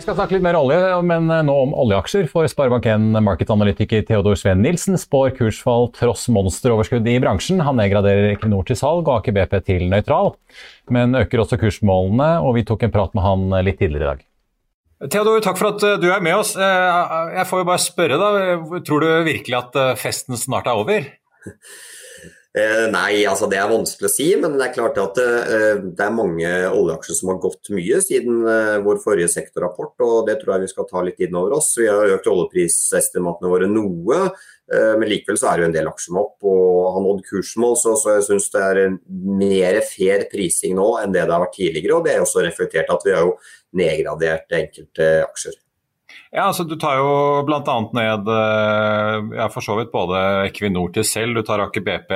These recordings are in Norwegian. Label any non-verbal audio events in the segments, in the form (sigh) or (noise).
Vi skal snakke litt mer olje, men nå om oljeaksjer. For Sparebank1 markedsanalytiker Theodor Sven Nilsen spår kursfall tross monsteroverskudd i bransjen. Han nedgraderer Equinor til salg og Aker BP til nøytral, men øker også kursmålene. og Vi tok en prat med han litt tidligere i dag. Theodor, takk for at du er med oss. Jeg får jo bare spørre, da. Tror du virkelig at festen snart er over? Eh, nei, altså det er vanskelig å si, men det er klart at eh, det er mange oljeaksjer som har gått mye siden eh, vår forrige sektorrapport, og det tror jeg vi skal ta litt inn over oss. Vi har økt oljeprisestimatene våre noe, men likevel så er det jo en del aksjer med opp og har nådd kursmål, så, så jeg syns det er mer fair prising nå enn det det har vært tidligere. Og det er også reflektert at vi har jo nedgradert enkelte aksjer. Ja, altså Du tar jo bl.a. ned ja, for så vidt både Equinor til selv, du tar Aker BP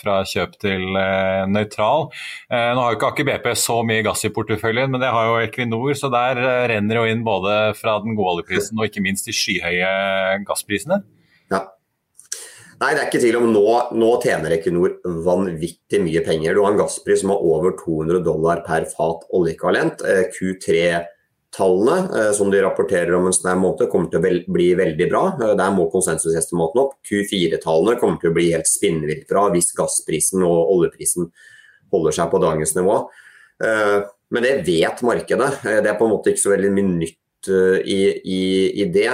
fra kjøp til eh, nøytral. Eh, nå har jo ikke Aker BP så mye gass i porteføljen, men det har jo Equinor, så der renner jo inn både fra den gode oljeprisen og ikke minst de skyhøye gassprisene. Ja. Nei, det er ikke tvil om nå, nå tjener Equinor vanvittig mye penger. Du har en gasspris som har over 200 dollar per fat oljeekvivalent. Q3 Tallene eh, som de rapporterer om en sånn måned, kommer til å bli veldig bra. Eh, der må konsensusestimaten opp. Q4-tallene kommer til å bli helt spinnvilt bra hvis gassprisen og oljeprisen holder seg på dagens nivå. Eh, men det vet markedet. Det er på en måte ikke så veldig mye nytt i, i, i, det.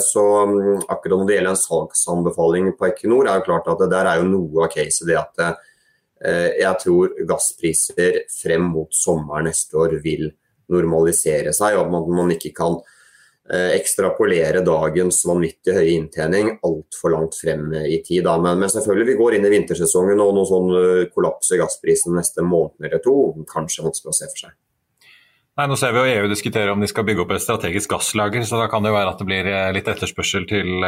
Så mm, akkurat når det gjelder en salgsanbefaling på Equinor, er det klart at det der er jo noe av caset det at jeg tror gasspriser frem mot sommeren neste år vil normalisere seg, og at man ikke kan eh, ekstrapolere dagens vanvittig høye inntjening altfor langt frem i tid. Men, men, selvfølgelig, vi går inn i vintersesongen og noen sånn kollapser kollaps i gassprisen neste måned eller to. Kanskje vanskelig å se for seg. Nei, Nå ser vi jo EU diskutere om de skal bygge opp et strategisk gasslager, så da kan det jo være at det blir eh, litt etterspørsel til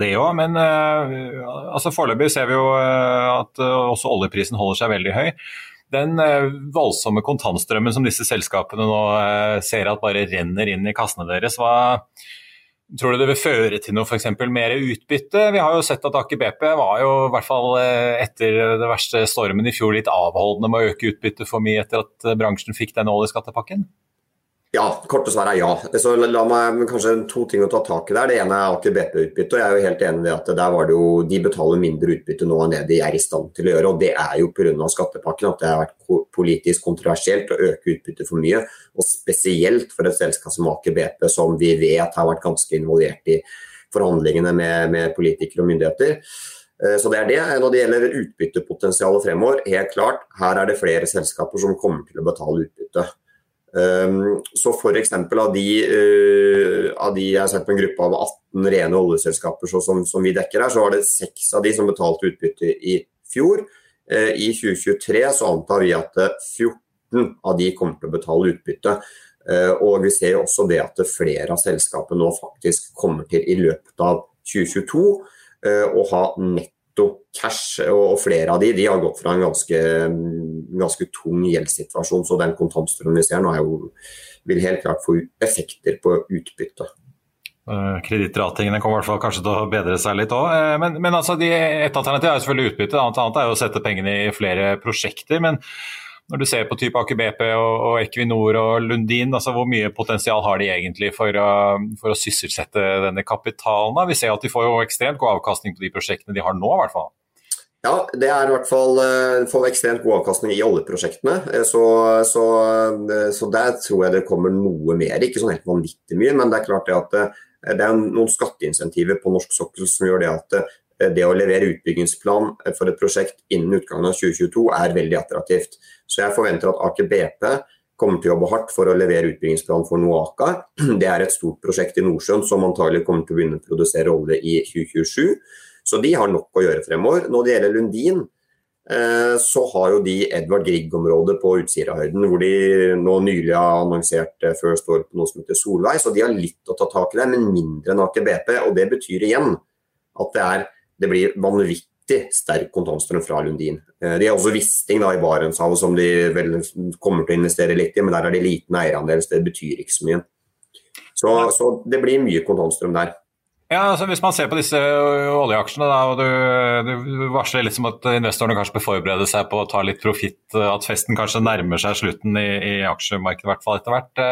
det òg. Men altså foreløpig ser vi jo at også oljeprisen holder seg veldig høy den eh, voldsomme kontantstrømmen som disse selskapene nå eh, ser at bare renner inn i kassene deres, hva tror du det vil føre til noe f.eks. mer utbytte? Vi har jo sett at Aker BP var jo i hvert fall eh, etter det verste stormen i fjor litt avholdende med å øke utbyttet for mye etter at bransjen fikk den oljeskattepakken? Ja, korte svar er ja. Så la meg kanskje to ting å ta tak i der. Det ene er Aker BP-utbytte. og jeg er jo helt enig i at der var det jo, De betaler mindre utbytte nå enn det de er i stand til å gjøre. og Det er jo pga. skattepakken at det har vært politisk kontroversielt å øke utbyttet for mye. Og spesielt for et selskap som Aker BP, som vi vet har vært ganske involvert i forhandlingene med, med politikere og myndigheter. Eh, så det er det. Når det gjelder utbyttepotensialet fremover, helt klart, her er det flere selskaper som kommer til å betale utbytte. Um, så f.eks. Av, de, uh, av de jeg har sett på en gruppe av 18 rene oljeselskaper som, som, vi dekker her, så var det seks av de som betalte utbytte i fjor. Uh, I 2023 så antar vi at 14 av de kommer til å betale utbytte. Og vi ser også det at flere av selskapene nå faktisk kommer til i løpet av 2022 å ha nett netto cash, og flere av de, de har gått fra en ganske, ganske tung gjeldssituasjon. Så den kontantstrømmen vi ser nå, jo, vil helt klart få effekter på utbytte. Kredittratingene kommer i hvert fall kanskje til å bedre seg litt òg. Uh, men, men altså, de, alternativ er jo selvfølgelig utbytte, et annet er jo å sette pengene i flere prosjekter. men når du ser på type Aker BP og, og Equinor og Lundin, altså hvor mye potensial har de egentlig for å, for å sysselsette denne kapitalen? Da? Vi ser at de får jo ekstremt god avkastning på de prosjektene de har nå, i hvert fall. Ja, det er i hvert fall uh, får ekstremt god avkastning i oljeprosjektene. Eh, så, så, uh, så, der tror jeg det kommer noe mer. Ikke sånn helt vanvittig mye, men det er klart det at det er noen skatteinsentiver på norsk sokkel som gjør det at det å levere utbyggingsplan for et prosjekt innen utgangen av 2022 er veldig attraktivt. Så jeg forventer at Aker BP kommer til å jobbe hardt for å levere utbyggingsplan for Noaka. (clears throat) Det er et stort prosjekt i Nordsjøen som antagelig kommer til å begynne å produsere olje i 2027. Så de har nok å gjøre fremover. Når det gjelder Lundin, eh, så har jo de Edvard Grieg-området på Utsirahøyden, hvor de nå nylig har annonsert eh, First Oil på noe som heter Solveig. Så de har litt å ta tak i der, men mindre enn Aker BP. Og det betyr igjen at det, er, det blir vanvittig sterk kontantstrøm fra Lundin. Eh, de har også Wisting i Barentshavet som de vel kommer til å investere litt i, men der er det liten eierandel, så det betyr ikke så mye. Så, så det blir mye kontantstrøm der. Ja, altså Hvis man ser på disse oljeaksjene, da, og du, du, varsler litt som at investorene kanskje bør forberede seg på å ta litt profitt, at festen kanskje nærmer seg slutten i, i aksjemarkedet, i hvert fall etter hvert.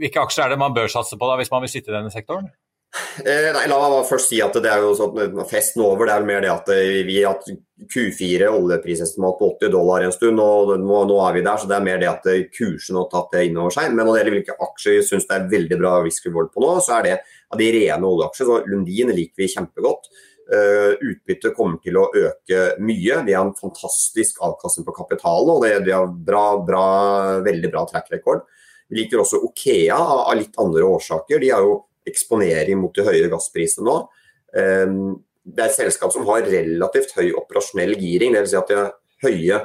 Hvilke aksjer er det man bør satse på da, hvis man vil sitte i denne sektoren? Eh, nei, La meg først si at det er jo sånn festen over. Det er mer det at eh, vi har hatt Q4 oljeprisestimat på 80 dollar en stund, og nå, nå, er vi der. så Det er mer det at eh, kursen har tatt det innover seg. Men når det gjelder hvilke aksjer vi syns det er veldig bra risk reward på nå, så er det av de rene oljeaksjer. så Lundin liker vi kjempegodt. Uh, utbyttet kommer til å øke mye. Vi har en fantastisk avkastning på kapitalen, og det, de har bra, bra, veldig bra track record. Vi liker også Okea av, litt andre årsaker. De har jo eksponering mot de høye gassprisene nå. Um, det er et selskap som har relativt høy operasjonell giring, dvs. Si at de har høye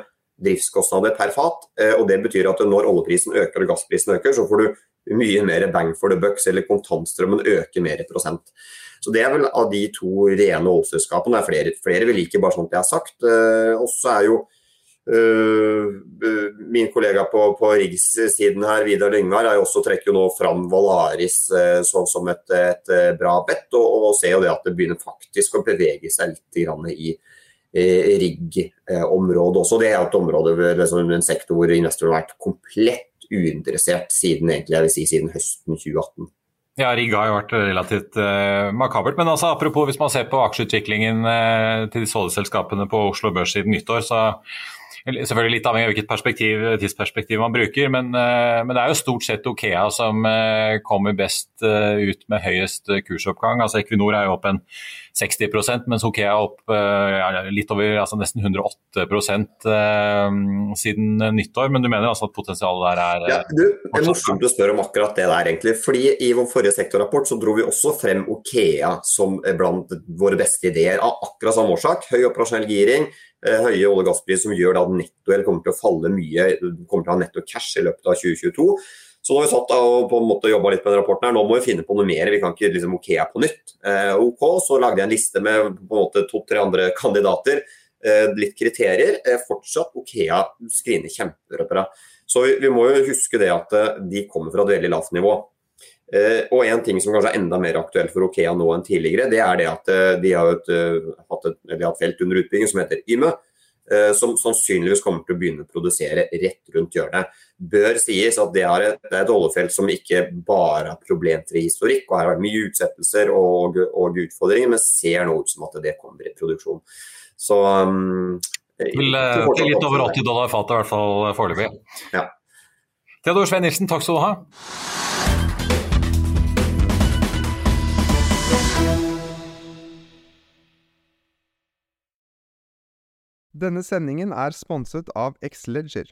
driftskostnader per fat. Uh, og Det betyr at når oljeprisen øker og gassprisen øker, så får du mye mer bang for the bucks, eller kontantstrømmen øker mer i prosent. Så Det er vel av de to rene oljeselskapene. Er flere, flere vi liker, bare sånn jeg har sagt. Også og så er jo min kollega på, på Riggs-siden her, Vidar Lyngvær, er jo også trekker nå fram Valaris sånn som et, et bra bett, og, og ser jo det at det begynner faktisk å bevege seg litt grann i rigg-området også. Det er et område, liksom, en sektor hvor investorer har vært komplett uinteressert siden egentlig, si, siden høsten 2018. Ja, Rigg har jo vært relativt uh, makabert. Men altså, apropos hvis man ser på aksjeutviklingen uh, til disse oljeselskapene på Oslo Børs siden nyttår, så Selvfølgelig litt avhengig av hvilket perspektiv, tidsperspektiv man bruker, men, uh, men, det er jo stort sett Okea som kommer best ut med høyest kursoppgang. Altså Equinor er jo opp en 60% mens Hokea er opp eh, litt over, altså nesten 108 uh, eh, siden nyttår. Men du mener altså at potensialet der er ja, du, Det er morsomt å spørre om akkurat det der, egentlig. fordi I vår forrige sektorrapport så dro vi også frem Okea som blant våre beste ideer, av akkurat samme årsak. Høy operasjonell giring, høye olje- og gasspriser som gjør at nettogjeld kommer til å falle mye, kommer til å ha netto cash i løpet av 2022. Så nå har vi satt og på en måte jobba litt med den rapporten her, nå må vi finne på noe mer. Vi kan ikke liksom Okea på nytt. Eh, OK, så lagde jeg en liste med på en måte to-tre andre kandidater. Eh, litt kriterier. Eh, fortsatt Okea screener kjempebra. Så vi, vi, må jo huske det at eh, de kommer fra et veldig lavt nivå. Eh, og en ting som kanskje er enda mer aktuelt for Okea nå enn tidligere, det er det at eh, de har, et, hatt et, de har et felt under utbygging som heter Yme. Som sannsynligvis kommer til å begynne å produsere rett rundt hjørnet. Bør sies at det er et, det er et oljefelt som ikke bare har problemfri historikk, og her har vært mye utsettelser og, og, utfordringer, men ser nå ut som at det kommer i produksjon. Så um, til, eh, til, litt over 80 dollar fatet, i hvert fall foreløpig. Ja. Theodor Svein Nilsen, takk skal du ha. Denne sendingen er sponset av Xleger.